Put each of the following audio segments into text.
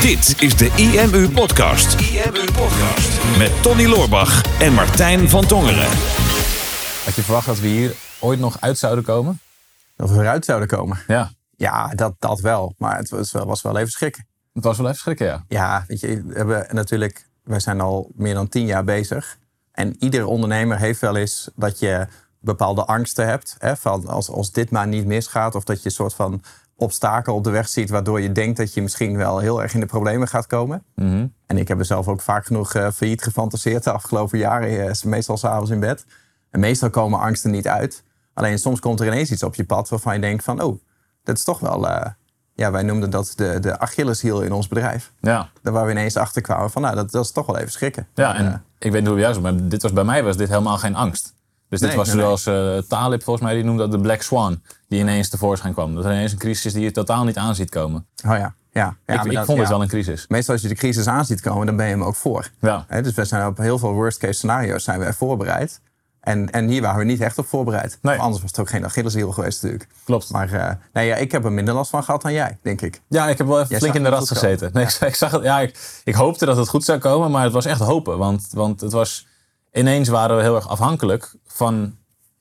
Dit is de IMU Podcast. IMU Podcast. Met Tony Loorbach en Martijn van Tongeren. Had je verwacht dat we hier ooit nog uit zouden komen? Dat we eruit zouden komen. Ja. Ja, dat, dat wel. Maar het was wel, was wel even schrikken. Het was wel even schrikken, ja. Ja, weet je, we hebben natuurlijk, wij zijn al meer dan tien jaar bezig. En ieder ondernemer heeft wel eens dat je bepaalde angsten hebt. Hè, van als, als dit maar niet misgaat. Of dat je een soort van obstakel op de weg ziet. Waardoor je denkt dat je misschien wel heel erg in de problemen gaat komen. Mhm. En ik heb er zelf ook vaak genoeg uh, failliet gefantaseerd de afgelopen jaren. Uh, meestal s'avonds in bed. En meestal komen angsten niet uit. Alleen soms komt er ineens iets op je pad waarvan je denkt van... oh, dat is toch wel... Uh, ja, wij noemden dat de, de Achilleshiel in ons bedrijf. Ja. Daar waar we ineens achter kwamen van, nou, dat, dat is toch wel even schrikken. Ja, en ik weet niet hoe juist, maar dit was bij mij was dit helemaal geen angst. Dus dit was nee, zoals uh, Talib volgens mij, die noemde dat de Black Swan. Die ineens tevoorschijn kwam. Dat er ineens een crisis is die je totaal niet aan ziet komen. Oh ja, ja. ja ik ik dat- vond ja. het wel een crisis. Meestal als je de crisis aan ziet komen, dan ben je hem ook voor. Ja. Dus we zijn op heel veel worst case scenario's zijn we voorbereid. En, en hier waren we niet echt op voorbereid. Nee. Anders was het ook geen Achilleshiel geweest natuurlijk. Klopt. Maar eh, nee, ja, ik heb er minder last van gehad dan jij, denk ik. Ja, ik heb wel even Jij flink in de rat gezeten. Nee, ik, ik zag het, ja, ik, ik hoopte dat het goed zou komen, maar het was echt hopen. Want, want het was, ineens waren we heel erg afhankelijk van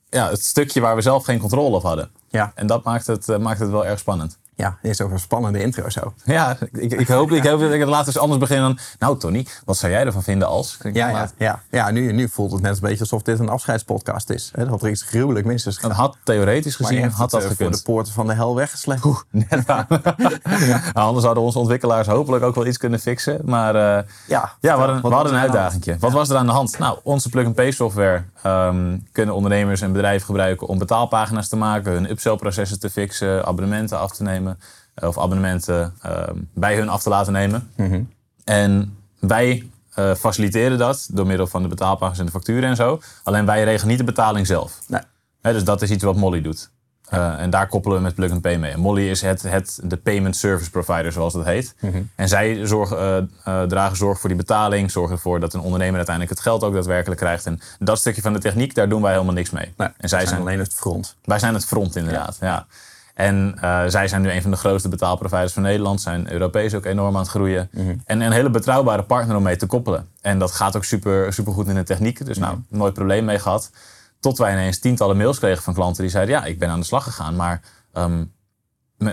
ja, het stukje waar we zelf geen controle op hadden. Ja, En dat maakt het, eh, maakt het wel erg spannend. Ja is ook een spannende intro zo. Ja, ik, ik, hoop, ik hoop dat ik het later eens anders begin dan... Nou Tony, wat zou jij ervan vinden als... Ja, ja, ja. ja nu, nu voelt het net een beetje alsof dit een afscheidspodcast is. Hè, dat er iets gruwelijk mis is Dat had theoretisch gezien had het, dat voor gekund. de poorten van de hel weggesleept. Net waar. Nou, anders hadden onze ontwikkelaars hopelijk ook wel iets kunnen fixen. Maar eh, Ja, ja, we hadden, we hadden een uitdaging. Wat was er aan de hand? Nou, onze plug-and-pay software ehm, kunnen ondernemers en bedrijven gebruiken om betaalpagina's te maken, hun upsell-processen te fixen, abonnementen af te nemen eh, of abonnementen ehm, bij hun af te laten nemen. Mhm. En wij eh, faciliteren dat door middel van de betaalpagina's en de facturen en zo. Alleen wij regelen niet de betaling zelf. Nee. Hè, dus dat is iets wat Molly doet. Eh, en daar koppelen we met Plug and Pay mee. En Molly is het, het, de payment service provider, zoals dat heet. En zij zorgen, dragen zorg voor die betaling, zorgen ervoor dat een ondernemer uiteindelijk het geld ook daadwerkelijk krijgt. En dat stukje van de techniek, daar doen wij helemaal niks mee. Nee, en zij zijn, alleen het front. wij zijn het front inderdaad. Ja. En eh, zij zijn nu een van de grootste betaalproviders van Nederland. Zijn Europees ook enorm aan het groeien. En een hele betrouwbare partner om mee te koppelen. En dat gaat ook super, super goed in de techniek. Dus nou, nooit probleem mee gehad. Tot wij ineens tientallen mails kregen van klanten die zeiden... ja, ik ben aan de slag gegaan, maar... ehm,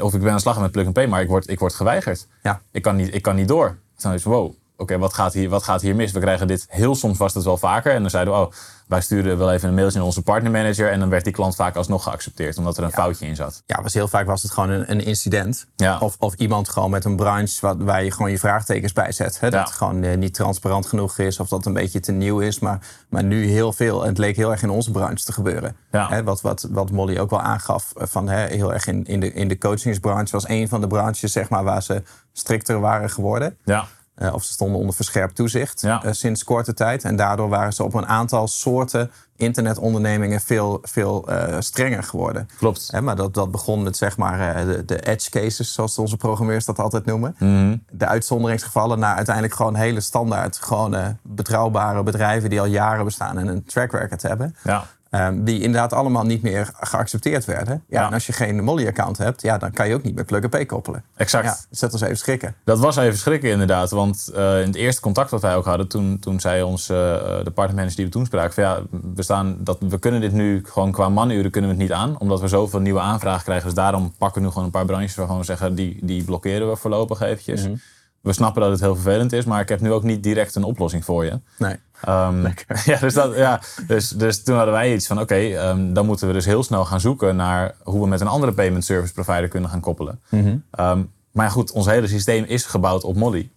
of ik ben aan de slag met Plug and Pay, maar ik word, ik word geweigerd. Ja. Ik, kan niet, ik kan niet door. Toen is wow, oké, wat, gaat hier, wat gaat hier mis? We krijgen dit, heel soms was het wel vaker. En dan zeiden we, oh, wij sturen wel even een mailtje naar onze partnermanager. En dan werd die klant vaak alsnog geaccepteerd, omdat er een foutje in zat. Ja, was heel vaak was het gewoon een, een incident. Ja. Of, of iemand gewoon met een branche wat, waar je gewoon je vraagtekens bij zet. Hè? Dat Ja. het gewoon eh, niet transparant genoeg is of dat het een beetje te nieuw is. Maar, maar nu heel veel. En het leek heel erg in onze branche te gebeuren. Hè? Wat, wat, wat Molly ook wel aangaf. eh, Van, hè, heel erg in, in, de, in de coachingsbranche was een van de branches zeg maar, waar ze strikter waren geworden. Ja, Eh, of ze stonden onder verscherpt toezicht Ja. eh, sinds korte tijd. En daardoor waren ze op een aantal soorten internetondernemingen veel, veel eh, strenger geworden. klopt. Hè, maar dat, dat begon met zeg maar, de, de edge cases, zoals onze programmeurs dat altijd noemen. Mhm. De uitzonderingsgevallen naar uiteindelijk gewoon hele standaard, gewoon betrouwbare bedrijven die al jaren bestaan en een track record hebben. Ja. Ehm, die inderdaad allemaal niet meer geaccepteerd werden. Ja, Ja. En als je geen Molly-account hebt, ja, dan kan je ook niet met Plug and Pay koppelen. Exact. Ja, dus dat was even schrikken. Dat was even schrikken inderdaad. Want eh, in het eerste contact wat wij ook hadden, toen, toen zei ons eh, de partnermanager die we toen spraken, van ja, we, staan, dat, we kunnen dit nu gewoon qua manuren kunnen we het niet aan. Omdat we zoveel nieuwe aanvragen krijgen. Dus daarom pakken we nu gewoon een paar branches waar we gewoon zeggen, die, die blokkeren we voorlopig eventjes. We snappen dat het heel vervelend is, maar ik heb nu ook niet direct een oplossing voor je. Nee. Ehm, ja, dus, dat, ja dus, dus toen hadden wij iets van: oké, ehm, dan moeten we dus heel snel gaan zoeken naar hoe we met een andere payment service provider kunnen gaan koppelen. Ehm, maar goed, ons hele systeem is gebouwd op Molly.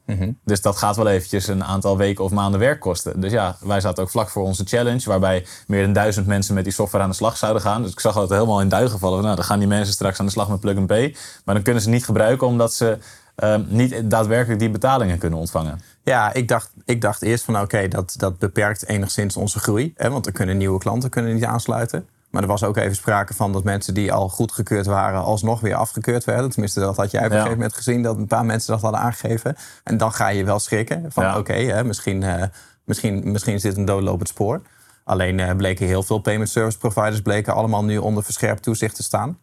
Dus dat gaat wel eventjes een aantal weken of maanden werk kosten. Dus ja, wij zaten ook vlak voor onze challenge, waarbij meer dan duizend mensen met die software aan de slag zouden gaan. Dus ik zag dat helemaal in duigen vallen. Nou, dan gaan die mensen straks aan de slag met Plug and Pay. Maar dan kunnen ze niet gebruiken omdat ze ehm, niet daadwerkelijk die betalingen kunnen ontvangen. Ja, ik dacht, ik dacht eerst van oké, dat, dat beperkt enigszins onze groei. Hè, want er kunnen nieuwe klanten kunnen niet aansluiten. Maar er was ook even sprake van dat mensen die al goedgekeurd waren, alsnog weer afgekeurd werden. Tenminste, dat had jij op een Ja. gegeven moment gezien, dat een paar mensen dat hadden aangegeven. En dan ga je wel schrikken van Ja. oké, misschien, eh, misschien, misschien is dit een doodlopend spoor. Alleen eh, bleken heel veel payment service providers bleken allemaal nu onder verscherpt toezicht te staan.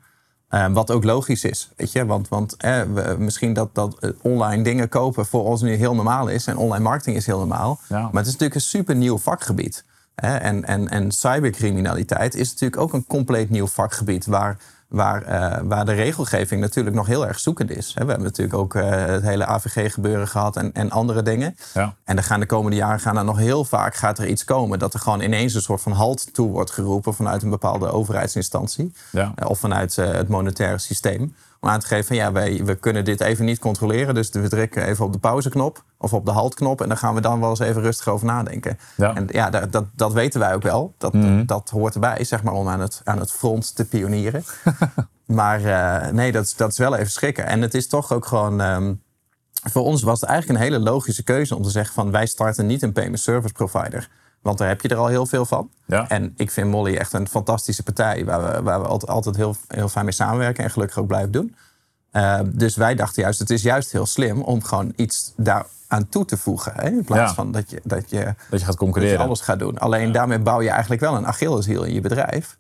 Uh, wat ook logisch is, weet je. Want, want eh, we, misschien dat, dat eh, online dingen kopen voor ons nu heel normaal is. En online marketing is heel normaal. Ja. Maar het is natuurlijk een super nieuw vakgebied. Hè? En, en, en cybercriminaliteit is natuurlijk ook een compleet nieuw vakgebied. Waar, waar, uh, waar de regelgeving natuurlijk nog heel erg zoekend is. We hebben natuurlijk ook uh, het hele AVG-gebeuren gehad en, en andere dingen. Ja. En er gaan de komende jaren gaan er nog heel vaak gaat er iets komen... dat er gewoon ineens een soort van halt toe wordt geroepen... vanuit een bepaalde overheidsinstantie. Ja. Uh, of vanuit het monetaire systeem. Om aan te geven van ja, wij, we kunnen dit even niet controleren. Dus we drukken even op de pauzeknop of op de haltknop. En dan gaan we dan wel eens even rustig over nadenken. Ja. En ja, dat, dat, dat weten wij ook wel. Dat, Mhm. dat, dat hoort erbij, zeg maar, om aan het, aan het front te pionieren. maar eh, nee, dat, is- dat is wel even schrikken. En het is toch ook gewoon... ehm, voor ons was het eigenlijk een hele logische keuze om te zeggen van... wij starten niet een payment service provider. Want daar heb je er al heel veel van. Ja. En ik vind Molly echt een fantastische partij... waar we, waar we altijd, altijd heel, heel fijn mee samenwerken... en gelukkig ook blijven doen. Uh, dus wij dachten juist, het is juist heel slim... om gewoon iets daar aan toe te voegen. Hè? In plaats Ja. van dat je, dat je Dat je gaat dat je concurreren. alles gaat doen. Alleen daarmee bouw je eigenlijk wel een Achilleshiel in je bedrijf.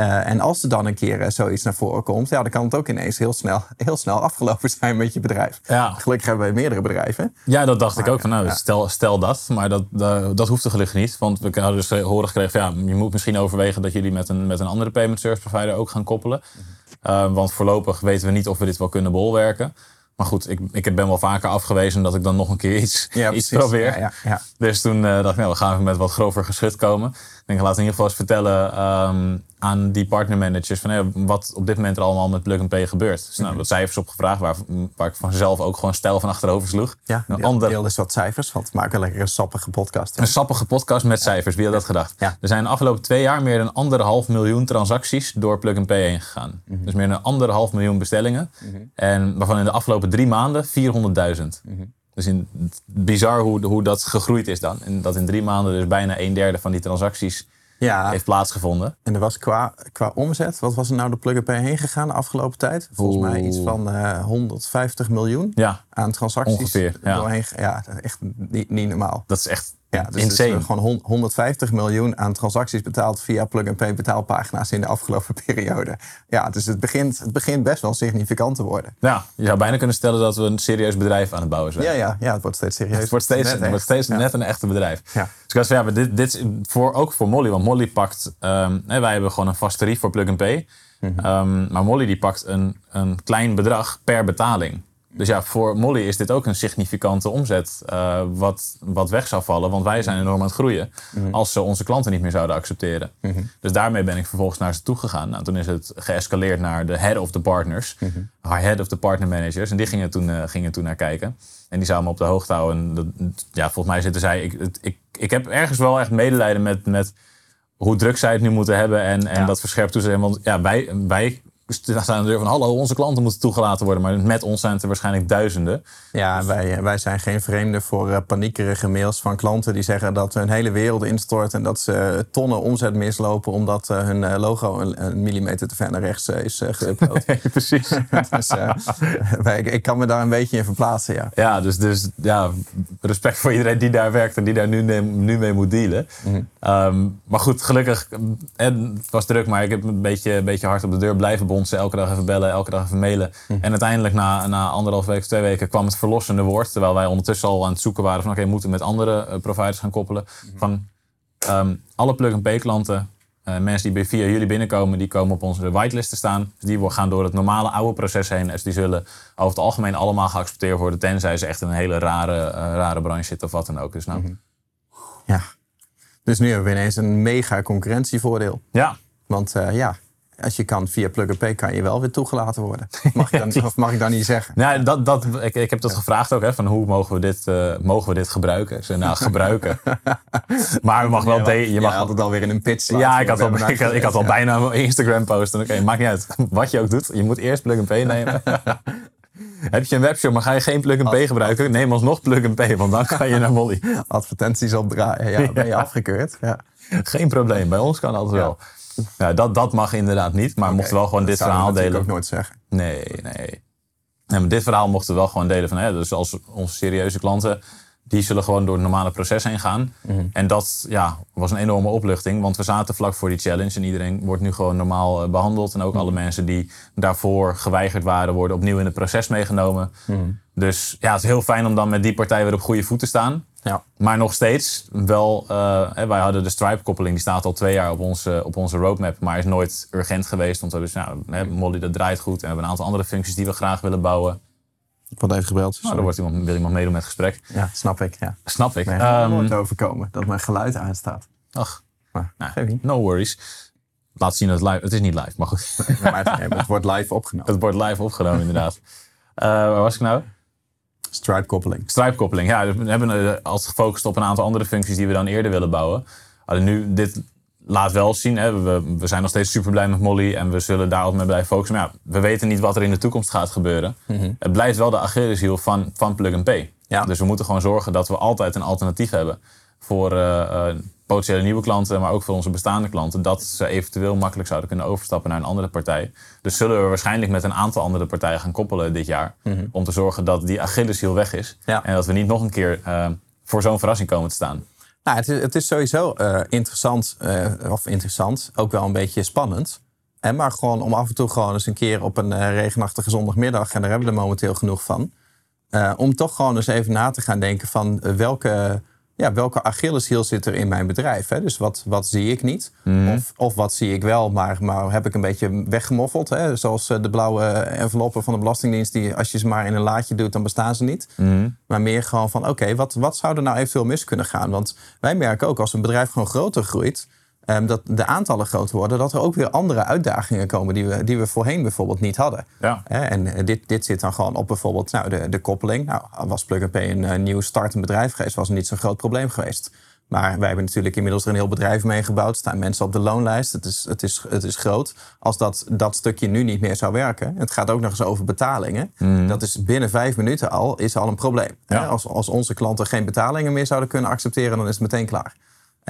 Eh, en als er dan een keer eh, zoiets naar voren komt, ja, dan kan het ook ineens heel snel, heel snel afgelopen zijn met je bedrijf. Ja. Gelukkig hebben wij meerdere bedrijven. Ja, dat dacht ik ook. Van, nou, ja. stel, stel dat, maar dat, dat, dat hoeft er gelukkig niet. Want we hadden dus horen gekregen ja, je moet misschien overwegen dat jullie met een, met een andere payment service provider ook gaan koppelen. Uh, want voorlopig weten we niet of we dit wel kunnen bolwerken. Maar goed, ik, ik ben wel vaker afgewezen dat ik dan nog een keer iets, Ja, iets probeer. Ja, ja, ja. Dus toen eh, dacht ik, nou, we gaan even met wat grover geschut komen. Ik denk, laat in ieder geval eens vertellen ehm, aan die partnermanagers van wat op dit moment er allemaal met Plug and gebeurt. Dus Mhm. nou, wat cijfers opgevraagd, waar, waar ik vanzelf ook gewoon stijl van achterover sloeg. Ja, een ander, deel dus wat cijfers, want maak een lekkere sappige podcast. een sappige podcast met cijfers. Wie had dat gedacht? Ja. Er zijn de afgelopen twee jaar meer dan anderhalf miljoen transacties door Plug and heen gegaan. Mhm. Dus meer dan anderhalf miljoen bestellingen. En waarvan in de afgelopen drie maanden 400.000. Mhm. Dus in, bizar hoe, hoe dat gegroeid is dan. En dat in drie maanden dus bijna een derde van die transacties Ja, heeft plaatsgevonden. en er was qua, qua omzet, wat was er nou de Plug and Pay heen gegaan de afgelopen tijd? Volgens mij iets van eh 150 miljoen Ja, aan transacties. Ongeveer, ja. Doorheen, ja, echt niet, niet normaal. dat is echt Ja, dus insane. Is gewoon hon- 150 miljoen aan transacties betaald via plug-and-pay betaalpagina's in de afgelopen periode. Ja, dus het begint, het begint best wel significant te worden. Ja, je zou bijna kunnen stellen dat we een serieus bedrijf aan het bouwen zijn. Ja, ja, ja het wordt steeds serieus. Het wordt steeds, Net het wordt steeds Ja. net een echte bedrijf. Ja. Dus ik was van, ja, maar dit, dit is voor, ook voor Molly. Want Molly pakt... ehm, wij hebben gewoon een vast tarief voor Plug and Pay. Mhm. Ehm, maar Molly die pakt een, een klein bedrag per betaling. Dus ja, voor Molly is dit ook een significante omzet eh, wat, wat weg zou vallen. Want wij zijn enorm aan het groeien Mhm. als ze onze klanten niet meer zouden accepteren. Dus daarmee ben ik vervolgens naar ze toe gegaan. Nou, toen is het geëscaleerd naar de head of the partners. Mhm. Haar head of the partner managers. En die gingen toen, eh, gingen toen naar kijken. En die zouden me op de hoogte houden. En dat, ja, volgens mij zitten zij... Ik, het- ik, ik heb ergens wel echt medelijden met... met hoe druk zij het nu moeten hebben en, en Ja. dat verscherpt toezicht. Want ja, wij, wij staan aan de deur van hallo, onze klanten moeten toegelaten worden. Maar met ons zijn het er waarschijnlijk duizenden. Ja, wij, eh, wij zijn geen vreemden voor eh, paniekerige mails van klanten die zeggen dat hun hele wereld instort en dat ze tonnen omzet mislopen omdat eh, hun eh, logo een, een millimeter te ver naar rechts eh, is geüpload. precies. dus eh, wij, ik, kan me daar een beetje in verplaatsen, ja. Ja, dus, dus ja, respect voor iedereen die daar werkt en die daar nu, nu mee moet dealen. Ehm, maar goed, gelukkig, eh, het was druk, maar ik heb een beetje, een beetje hard op de deur blijven bonzen. Elke dag even bellen, elke dag even mailen. En uiteindelijk na, na anderhalf week, twee weken kwam het verlossende woord. Terwijl wij ondertussen al aan het zoeken waren van oké, we moeten met andere eh, providers gaan koppelen. Van ehm, alle plug-and-pay klanten, eh, mensen die bij- via jullie binnenkomen, die komen op onze whitelist te staan. Dus die gaan door het normale oude proces heen. Dus die zullen over het algemeen allemaal geaccepteerd worden. Tenzij ze echt in een hele rare, eh, rare branche zitten of wat dan ook. Dus nou, ja. Dus nu hebben we ineens een mega concurrentievoordeel. ja. Want eh, ja, als je kan via plug-and-pay kan je wel weer toegelaten worden. Mag ik dan, of mag ik dan niet zeggen? Ja, dat, dat, ik, ik heb dat gevraagd ook, hè, van hoe mogen we dit, eh, mogen we dit gebruiken? Ik zei, nou, gebruiken. maar je mag wel... je mag, het alweer in een pitch slaan. ja, ik had, al, ik, had- ik had al bijna een Instagram posten. Oké, maakt niet uit. Wat je ook doet, je moet eerst plug-and-pay nemen. Heb je een webshop, maar ga je geen plug-and-pay gebruiken? Neem alsnog plug-and-pay, want dan ga je naar Molly. Advertenties opdraaien, ja, ben je afgekeurd. Ja. Geen probleem, bij ons kan altijd wel. Ja, dat, dat mag inderdaad niet, maar mochten we wel gewoon Dat dit zou je verhaal natuurlijk delen. ook nooit zeggen. Nee, nee. nee maar dit verhaal mochten we wel gewoon delen van, hè, dus als onze serieuze klanten die zullen gewoon door het normale proces heen gaan. Mhm. En dat ja, was een enorme opluchting, want we zaten vlak voor die challenge en iedereen wordt nu gewoon normaal eh, behandeld. En ook Mhm. alle mensen die daarvoor geweigerd waren, worden opnieuw in het proces meegenomen. Mhm. Dus ja, het is heel fijn om dan met die partij weer op goede voet te staan. Ja. Maar nog steeds wel, hè, wij hadden de Stripe-koppeling, die staat al twee jaar op onze, op onze roadmap, maar is nooit urgent geweest. Want we dus, nou, hè, Molly dat draait goed en we hebben een aantal andere functies die we graag willen bouwen. Ik word even gebeld. Nou, er wordt iemand, wil iemand meedoen met het gesprek. Ja, snap ik. Ja. Snap ik. Nee, Ehm, nooit overkomen dat mijn geluid aanstaat. ach, Maar, nou, no worries. Laat zien dat het live... Het is niet live, maar goed. Maar het, het wordt live opgenomen. het wordt live opgenomen inderdaad. Eh, waar was ik nou? Stripe-koppeling. Stripe-koppeling. Ja, we hebben eh, als gefocust op een aantal andere functies die we dan eerder willen bouwen. Alleen nu, dit laat wel zien, hè, we, we zijn nog steeds super blij met Molly en we zullen daar ook mee blijven focussen. Maar ja, we weten niet wat er in de toekomst gaat gebeuren. Het blijft wel de Achilleshiel van, van Plug and Pay. Ja. Dus we moeten gewoon zorgen dat we altijd een alternatief hebben voor eh, eh, potentiële nieuwe klanten, maar ook voor onze bestaande klanten, dat ze eventueel makkelijk zouden kunnen overstappen naar een andere partij. Dus zullen we waarschijnlijk met een aantal andere partijen gaan koppelen dit jaar, om te zorgen dat die Achilleshiel weg is Ja. en dat we niet nog een keer eh, voor zo'n verrassing komen te staan. Nou, het, is, het is sowieso interessant, of interessant, ook wel een beetje spannend. En maar gewoon om af en toe gewoon eens een keer op een regenachtige zondagmiddag, en daar hebben we er momenteel genoeg van, om toch gewoon eens even na te gaan denken van welke, ja, welke Achilleshiel zit er in mijn bedrijf. Hè? Dus wat, wat zie ik niet? Of, of wat zie ik wel, maar, maar heb ik een beetje weggemoffeld. Hè? Zoals eh, de blauwe enveloppen van de Belastingdienst, die als je ze maar in een laadje doet, dan bestaan ze niet. Maar meer gewoon van, oké, wat, wat zou er nou eventueel mis kunnen gaan? Want wij merken ook als een bedrijf gewoon groter groeit... ehm, dat de aantallen groter worden... dat er ook weer andere uitdagingen komen... die we, die we voorheen bijvoorbeeld niet hadden. Ja. En eh, dit, dit zit dan gewoon op bijvoorbeeld nou, de, de koppeling. Nou, was Plug and Pay een eh, nieuw startend bedrijf geweest... was het niet zo'n groot probleem geweest. Maar wij hebben natuurlijk inmiddels er een heel bedrijf mee gebouwd. Staan mensen op de loonlijst. Het is, het is, het is groot. Als dat, dat stukje nu niet meer zou werken... het gaat ook nog eens over betalingen. Dat is binnen vijf minuten al, is al een probleem. Ja. Als, als onze klanten geen betalingen meer zouden kunnen accepteren... dan is het meteen klaar.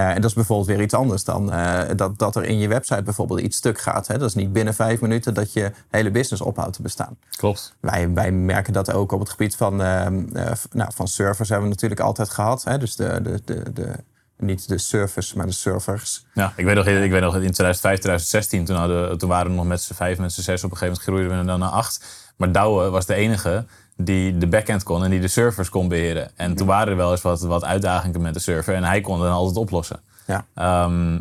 Eh, en dat is bijvoorbeeld weer iets anders dan eh, dat, dat er in je website bijvoorbeeld iets stuk gaat. Hè. Dat is niet binnen vijf minuten dat je hele business ophoudt te bestaan. Klopt. Wij, wij merken dat ook op het gebied van, ehm, eh, nou, van servers hebben we natuurlijk altijd gehad. Hè? Dus de, de, de, de, niet de service, maar de servers. Ja, ik weet nog, ik weet nog in 2005, 2016, toen, hadden, toen waren we nog met z'n vijf, met z'n zes. Op een gegeven moment groeiden we dan naar acht. Maar Douwe was de enige die de backend kon en die de servers kon beheren. En toen waren er wel eens wat, wat uitdagingen met de server en hij kon het dan altijd oplossen. Ja. Ehm,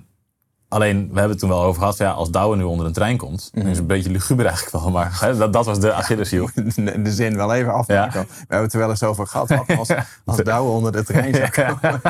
alleen, we hebben het toen wel over gehad, ja, als Douwe nu onder een trein komt, dan is het een beetje luguber eigenlijk wel, maar dat, dat was de Achilleshiel. De, de zin wel even afmaken. Ja. We hebben het er wel eens over gehad. Als, als Douwe onder de trein zou komen.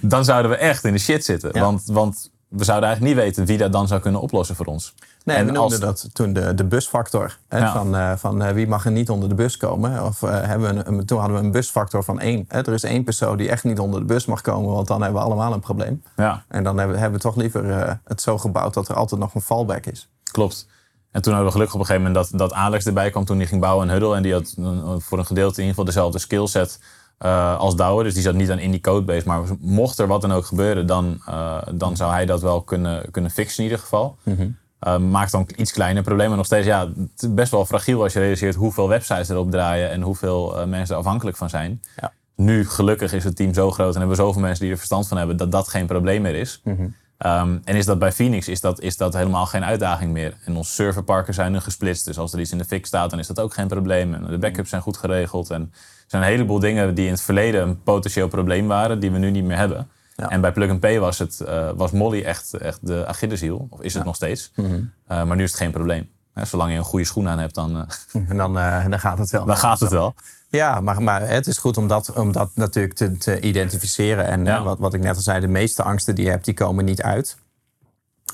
dan zouden we echt in de shit zitten. Ja. Want, want we zouden eigenlijk niet weten wie dat dan zou kunnen oplossen voor ons. Nee, En we noemden als- dat toen de, de busfactor. Hè, Ja. Van, eh, van eh, wie mag er niet onder de bus komen. Of, eh, hebben we een, toen hadden we een busfactor van één. Hè. Er is één persoon die echt niet onder de bus mag komen. Want dan hebben we allemaal een probleem. Ja. En dan hebben, hebben we toch liever het zo gebouwd dat er altijd nog een fallback is. Klopt. En toen hadden we gelukkig op een gegeven moment dat, dat Alex erbij kwam toen die ging bouwen en Huddle. En die had voor een gedeelte in ieder geval dezelfde skillset eh als Douwe. Dus die zat niet aan in die codebase. Maar mocht er wat dan ook gebeuren, dan, eh, dan zou hij dat wel kunnen, kunnen fixen in ieder geval. Eh, maakt dan iets kleiner problemen. Nog steeds, ja, het is best wel fragiel als je realiseert hoeveel websites erop draaien en hoeveel mensen er afhankelijk van zijn. Ja. Nu, gelukkig, is het team zo groot en hebben we zoveel mensen die er verstand van hebben dat dat geen probleem meer is. Ehm, en is dat bij Phoenix is dat, is dat helemaal geen uitdaging meer. En onze serverparken zijn nu gesplitst. Dus als er iets in de fik staat, dan is dat ook geen probleem. En de backups zijn goed geregeld. En er zijn een heleboel dingen die in het verleden een potentieel probleem waren, die we nu niet meer hebben. Ja. En bij Plug and Pay was, het, eh, was Molly echt, echt de Achilleshiel. Of is het nog steeds. Eh, maar nu is het geen probleem. Hè, zolang je een goede schoen aan hebt, dan, eh, En dan, dan gaat het wel. dan gaat het wel. Ja, maar, maar het is goed om dat, om dat natuurlijk te, te identificeren. En Ja. eh, wat, wat ik net al zei, de meeste angsten die je hebt, die komen niet uit.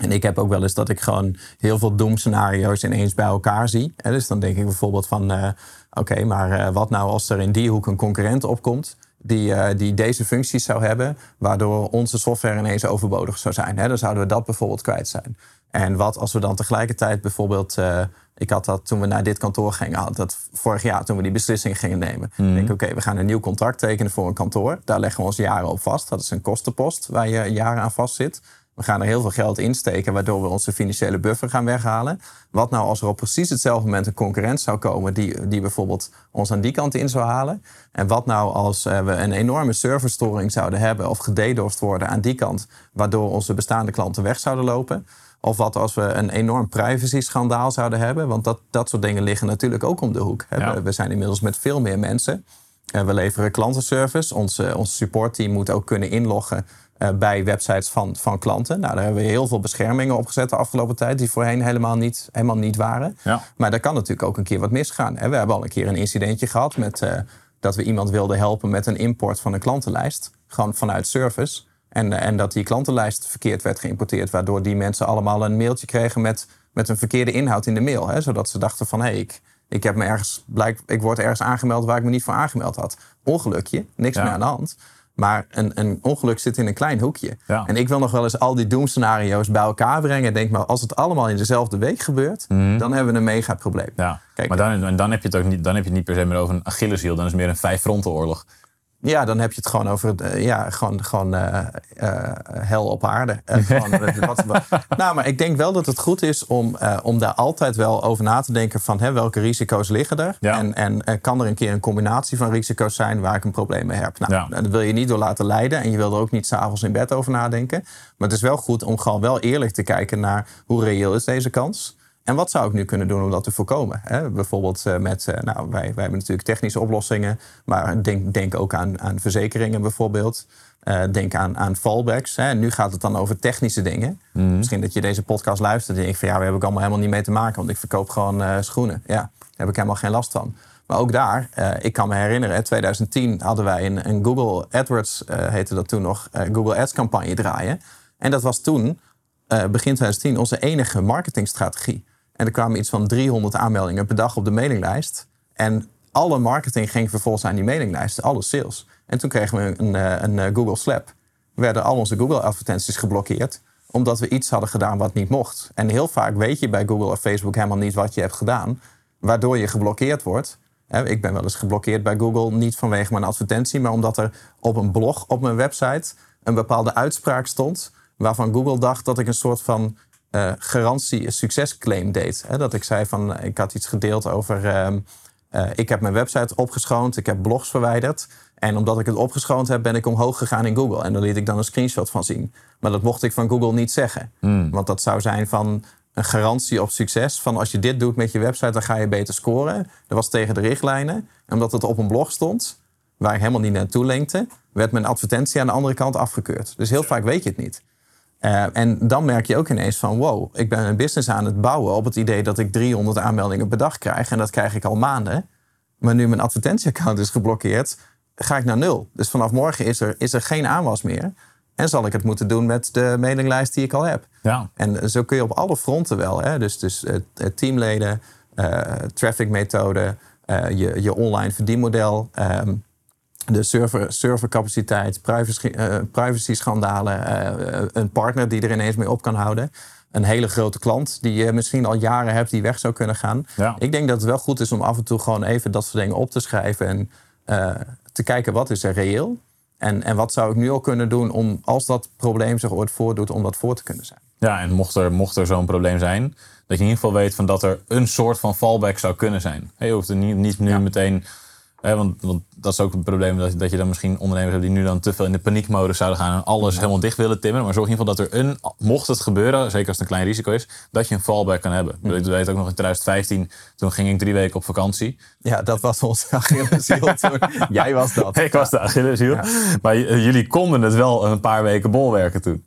En ik heb ook wel eens dat ik gewoon heel veel doemscenario's ineens bij elkaar zie. En dus dan denk ik bijvoorbeeld van, eh, oké, maar eh, wat nou als er in die hoek een concurrent opkomt... Die, eh, die deze functies zou hebben, waardoor onze software ineens overbodig zou zijn. Hè? Dan zouden we dat bijvoorbeeld kwijt zijn. En wat als we dan tegelijkertijd bijvoorbeeld... eh, ik had dat toen we naar dit kantoor gingen, had dat vorig jaar toen we die beslissing gingen nemen. Ik denk, oké, we gaan een nieuw contract tekenen voor een kantoor. Daar leggen we ons jaren op vast. Dat is een kostenpost waar je jaren aan vast zit. We gaan er heel veel geld in steken, waardoor we onze financiële buffer gaan weghalen. Wat nou als er op precies hetzelfde moment een concurrent zou komen die, die bijvoorbeeld ons aan die kant in zou halen? En wat nou als eh, we een enorme serverstoring zouden hebben of gededosed worden aan die kant, waardoor onze bestaande klanten weg zouden lopen? Of wat als we een enorm privacy-schandaal zouden hebben? Want dat, dat soort dingen liggen natuurlijk ook om de hoek. Ja. We zijn inmiddels met veel meer mensen. Uh, we leveren klantenservice. Ons, ons supportteam moet ook kunnen inloggen bij websites van, van klanten. Nou, daar hebben we heel veel beschermingen op gezet de afgelopen tijd... die voorheen helemaal niet, helemaal niet waren. Ja. Maar daar kan natuurlijk ook een keer wat misgaan. Hè? We hebben al een keer een incidentje gehad... met eh, dat we iemand wilden helpen met een import van een klantenlijst. Gewoon vanuit service. En, en dat die klantenlijst verkeerd werd geïmporteerd... waardoor die mensen allemaal een mailtje kregen met, met een verkeerde inhoud in de mail. Hè? Zodat ze dachten van... hé, hey, ik, ik, heb me ergens, blijk, ik word ergens aangemeld waar ik me niet voor aangemeld had. Ongelukje, niks Ja. meer aan de hand. Maar een, een ongeluk zit in een klein hoekje. Ja. En ik wil nog wel eens al die doemscenario's bij elkaar brengen. En denk maar, als het allemaal in dezelfde week gebeurt... dan hebben we een mega probleem. Ja. Kijk, maar dan, en dan heb je het ook niet, dan heb je het niet per se meer over een Achilleshiel. Dan is het meer een vijffrontenoorlog. Ja, dan heb je het gewoon over eh, ja, gewoon, gewoon eh, eh, hel op aarde. Gewoon, wat, wat- nou, maar ik denk wel dat het goed is om, om daar altijd wel over na te denken van hè, welke risico's liggen er. Ja. En, en kan er een keer een combinatie van risico's zijn waar ik een probleem mee heb. Nou, Ja. dat wil je niet door laten leiden en je wil er ook niet s'avonds in bed over nadenken. Maar het is wel goed om gewoon wel eerlijk te kijken naar hoe reëel is deze kans. En wat zou ik nu kunnen doen om dat te voorkomen? Hè? Bijvoorbeeld eh, met, eh, nou, wij, wij hebben natuurlijk technische oplossingen, maar denk, denk ook aan, aan verzekeringen bijvoorbeeld. Eh, denk aan, aan fallbacks. Hè? Nu gaat het dan over technische dingen. Misschien dat je deze podcast luistert en denkt van ja, we hebben ik allemaal helemaal niet mee te maken, want ik verkoop gewoon schoenen. Ja, daar heb ik helemaal geen last van. Maar ook daar, ik kan me herinneren, in 2010 hadden wij een, een Google AdWords, heette dat toen nog, Google Ads campagne draaien. En dat was toen, begin 2010, onze enige marketingstrategie. En er kwamen iets van 300 aanmeldingen per dag op de mailinglijst. En alle marketing ging vervolgens aan die mailinglijst, alle sales. En toen kregen we een, eh, een, eh, Google Slap. Werden al onze Google-advertenties geblokkeerd, omdat we iets hadden gedaan wat niet mocht. En heel vaak weet je bij Google of Facebook helemaal niet wat je hebt gedaan, waardoor je geblokkeerd wordt. Ik ben wel eens geblokkeerd bij Google, niet vanwege mijn advertentie, maar omdat er op een blog op mijn website een bepaalde uitspraak stond, waarvan Google dacht dat ik een soort van eh, garantie, succesclaim deed. Hè, dat ik zei van, ik had iets gedeeld over, ehm, eh, ik heb mijn website opgeschoond, ik heb blogs verwijderd. En omdat ik het opgeschoond heb, ben ik omhoog gegaan in Google. En daar liet ik dan een screenshot van zien. Maar dat mocht ik van Google niet zeggen. Want dat zou zijn van een garantie op succes. Van als je dit doet met je website, dan ga je beter scoren. Dat was tegen de richtlijnen. En omdat het op een blog stond, waar ik helemaal niet naartoe linkte, werd mijn advertentie aan de andere kant afgekeurd. Dus heel vaak weet je het niet. Eh, en dan merk je ook ineens van, wow, ik ben een business aan het bouwen op het idee dat ik 300 aanmeldingen per dag krijg. En dat krijg ik al maanden. Maar nu mijn advertentieaccount is geblokkeerd, ga ik naar nul. Dus vanaf morgen is er, is er geen aanwas meer. En zal ik het moeten doen met de mailinglijst die ik al heb. Ja. En zo kun je op alle fronten wel. Hè? Dus, dus eh, eh, teamleden, eh trafficmethode, eh, je, je online verdienmodel, ehm, de server, servercapaciteit, privacy, eh, privacy-schandalen, eh, een partner die er ineens mee op kan houden. Een hele grote klant die je misschien al jaren hebt die weg zou kunnen gaan. Ja. Ik denk dat het wel goed is om af en toe gewoon even dat soort dingen op te schrijven en eh, te kijken wat is er reëel. En, en wat zou ik nu al kunnen doen om, als dat probleem zich ooit voordoet, om dat voor te kunnen zijn. Ja, en mocht er, mocht er zo'n probleem zijn, dat je in ieder geval weet van dat er een soort van fallback zou kunnen zijn. Je hoeft er niet, niet nu Ja. meteen. Hè, want, want dat is ook een probleem dat, dat je dan misschien ondernemers hebt die nu dan te veel in de paniekmodus zouden gaan en alles helemaal dicht willen timmeren. Maar zorg in ieder geval dat er een, mocht het gebeuren, zeker als het een klein risico is, dat je een fallback kan hebben. Ik weet ook nog in 2015, toen ging ik drie weken op vakantie. Ja, dat was onze Achilleshiel. Jij was dat. Ik was de Achilleshiel. Maar jullie konden het wel een paar weken bolwerken toen.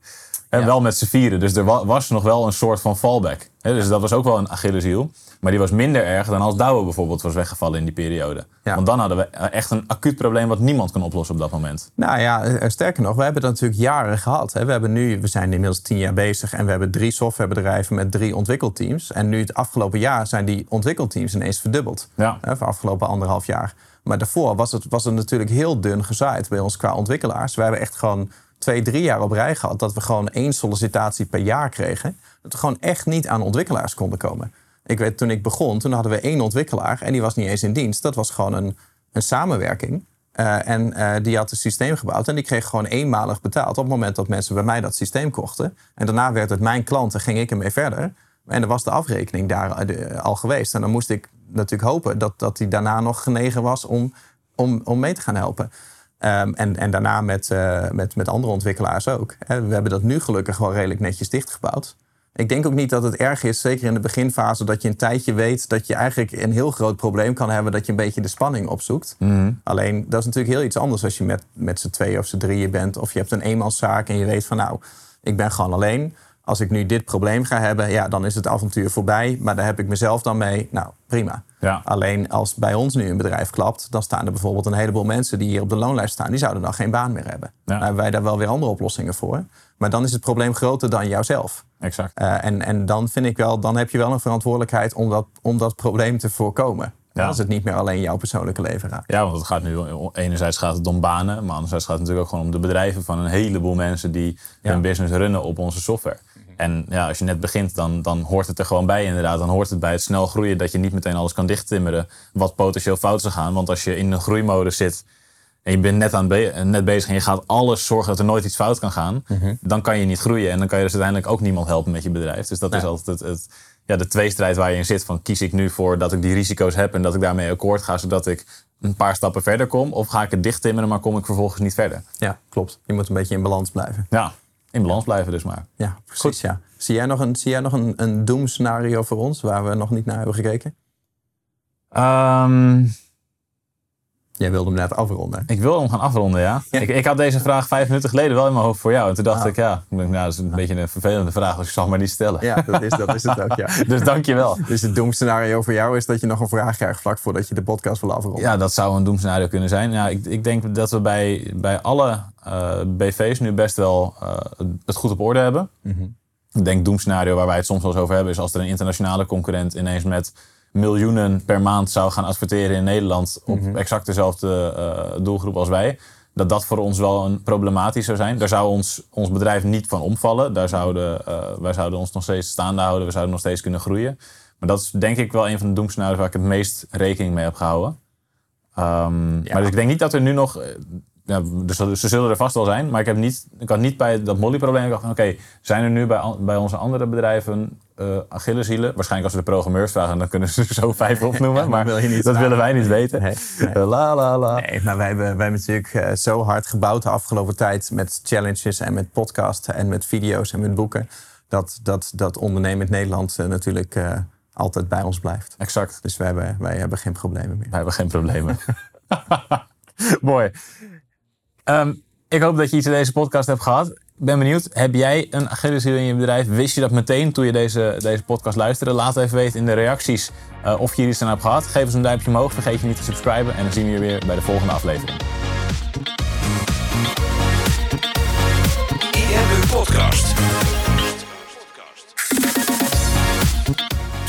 En Ja. wel met z'n vieren. Dus er wa- was nog wel een soort van fallback. Dus dat was ook wel een Achilleshiel. Maar die was minder erg dan als Douwe bijvoorbeeld was weggevallen in die periode. Ja. Want dan hadden we echt een acuut probleem wat niemand kon oplossen op dat moment. Nou ja, eh, sterker nog, we hebben dat natuurlijk jaren gehad. Hè. We, hebben nu, we zijn inmiddels tien jaar bezig en we hebben drie softwarebedrijven met drie ontwikkelteams. En nu het afgelopen jaar zijn die ontwikkelteams ineens verdubbeld. Ja. Hè, voor afgelopen anderhalf jaar. Maar daarvoor was het, was het natuurlijk heel dun gezaaid bij ons qua ontwikkelaars. We hebben echt gewoon twee, drie jaar op rij gehad dat we gewoon één sollicitatie per jaar kregen. Dat we gewoon echt niet aan ontwikkelaars konden komen. Ik weet, toen ik begon, toen hadden we één ontwikkelaar en die was niet eens in dienst. Dat was gewoon een, een samenwerking. Eh, en eh, die had een systeem gebouwd en die kreeg gewoon eenmalig betaald op het moment dat mensen bij mij dat systeem kochten. En daarna werd het mijn klant en ging ik ermee verder. En dan was de afrekening daar al geweest. En dan moest ik natuurlijk hopen dat, dat hij daarna nog genegen was om, om, om mee te gaan helpen. Ehm, en, en daarna met, met, met andere ontwikkelaars ook. We hebben dat nu gelukkig wel redelijk netjes dichtgebouwd. Ik denk ook niet dat het erg is, zeker in de beginfase, dat je een tijdje weet dat je eigenlijk een heel groot probleem kan hebben, dat je een beetje de spanning opzoekt. Mhm. Alleen dat is natuurlijk heel iets anders als je met, met z'n tweeën of z'n drieën bent, of je hebt een eenmanszaak en je weet van nou, ik ben gewoon alleen. Als ik nu dit probleem ga hebben, ja, dan is het avontuur voorbij. Maar daar heb ik mezelf dan mee. Nou, prima. Ja. Alleen als bij ons nu een bedrijf klapt, dan staan er bijvoorbeeld een heleboel mensen die hier op de loonlijst staan, die zouden dan geen baan meer hebben. Ja. Dan hebben wij daar wel weer andere oplossingen voor. Maar dan is het probleem groter dan jouzelf. Exact. Uh, en, en dan vind ik wel, dan heb je wel een verantwoordelijkheid om dat, om dat probleem te voorkomen. Ja. Als het niet meer alleen jouw persoonlijke leven raakt. Ja, want het gaat nu enerzijds gaat het om banen, maar anderzijds gaat het natuurlijk ook gewoon om de bedrijven van een heleboel mensen die hun business runnen op onze software. En ja, als je net begint, dan, dan hoort het er gewoon bij inderdaad. Dan hoort het bij het snel groeien dat je niet meteen alles kan dichttimmeren wat potentieel fout zou gaan. Want als je in een groeimodus zit en je bent net, aan net bezig en je gaat alles zorgen dat er nooit iets fout kan gaan, mhm. dan kan je niet groeien. En dan kan je dus uiteindelijk ook niemand helpen met je bedrijf. Dus dat is altijd het, het, ja, de tweestrijd waar je in zit. Van kies ik nu voor dat ik die risico's heb en dat ik daarmee akkoord ga, zodat ik een paar stappen verder kom? Of ga ik het dicht timmeren, maar kom ik vervolgens niet verder? Ja, klopt. Je moet een beetje in balans blijven. Ja, in balans blijven dus maar. Ja, precies. Ja. Zie jij nog, een, zie jij nog een, een doemscenario voor ons waar we nog niet naar hebben gekeken? Um, Jij wilde hem net afronden. Ik wilde hem gaan afronden, ja. Ik, ik, had deze vraag vijf minuten geleden wel in mijn hoofd voor jou. En toen dacht ah. ik, ja, nou, dat is een beetje een vervelende vraag, dus ik zal maar niet stellen. Ja, dat is, dat is het ook, ja. dus dankjewel. Dus het doemscenario voor jou is dat je nog een vraag krijgt vlak voordat je de podcast wil afronden. Ja, dat zou een doemscenario kunnen zijn. Ik, ik denk dat we bij, bij alle uh, BV's nu best wel uh, het goed op orde hebben. Mm -hmm. Ik denk doemscenario waar wij het soms wel eens over hebben, is als er een internationale concurrent ineens met miljoenen per maand zou gaan adverteren in Nederland op mhm. exact dezelfde uh, doelgroep als wij, dat dat voor ons wel een problematisch zou zijn. Daar zou ons, ons bedrijf niet van omvallen. Daar zouden, uh, wij zouden ons nog steeds staande houden. We zouden nog steeds kunnen groeien. Maar dat is denk ik wel een van de doemscenario's waar ik het meest rekening mee heb gehouden. Um, Maar dus ik denk niet dat er nu nog eh, ja, dus ze zullen er vast wel zijn, maar ik, heb niet, ik had niet bij dat Molly-probleem gedacht: oké, zijn er nu bij, bij onze andere bedrijven uh, Achilleshielen? Waarschijnlijk als we de programmeurs vragen, dan kunnen ze er zo vijf opnoemen, maar dat, willen wij niet weten. Nee, eh, la, la, la. Nee, maar wij hebben, wij hebben natuurlijk uh, zo hard gebouwd de afgelopen tijd met challenges en met podcasts en met video's en met boeken, dat, dat, dat ondernemend Nederland natuurlijk altijd bij ons blijft. Exact. Dus wij hebben, wij hebben geen problemen meer. Wij hebben geen problemen. Mooi. Ehm, ik hoop dat je iets in deze podcast hebt gehad. Ik ben benieuwd, heb jij een Achilleshiel in je bedrijf? Wist je dat meteen toen je deze, deze podcast luisterde? Laat even weten in de reacties uh, of je hier iets aan hebt gehad. Geef ons een duimpje omhoog, vergeet je niet te subscriben. En dan zien we je weer bij de volgende aflevering.